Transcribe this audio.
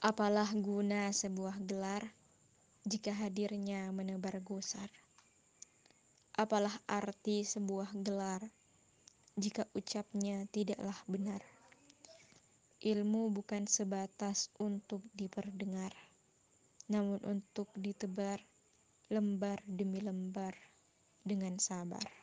Apalah guna sebuah gelar jika hadirnya menebar gusar? Apalah arti sebuah gelar jika ucapnya tidaklah benar? Ilmu bukan sebatas untuk diperdengar, namun untuk ditebar lembar demi lembar dengan sabar.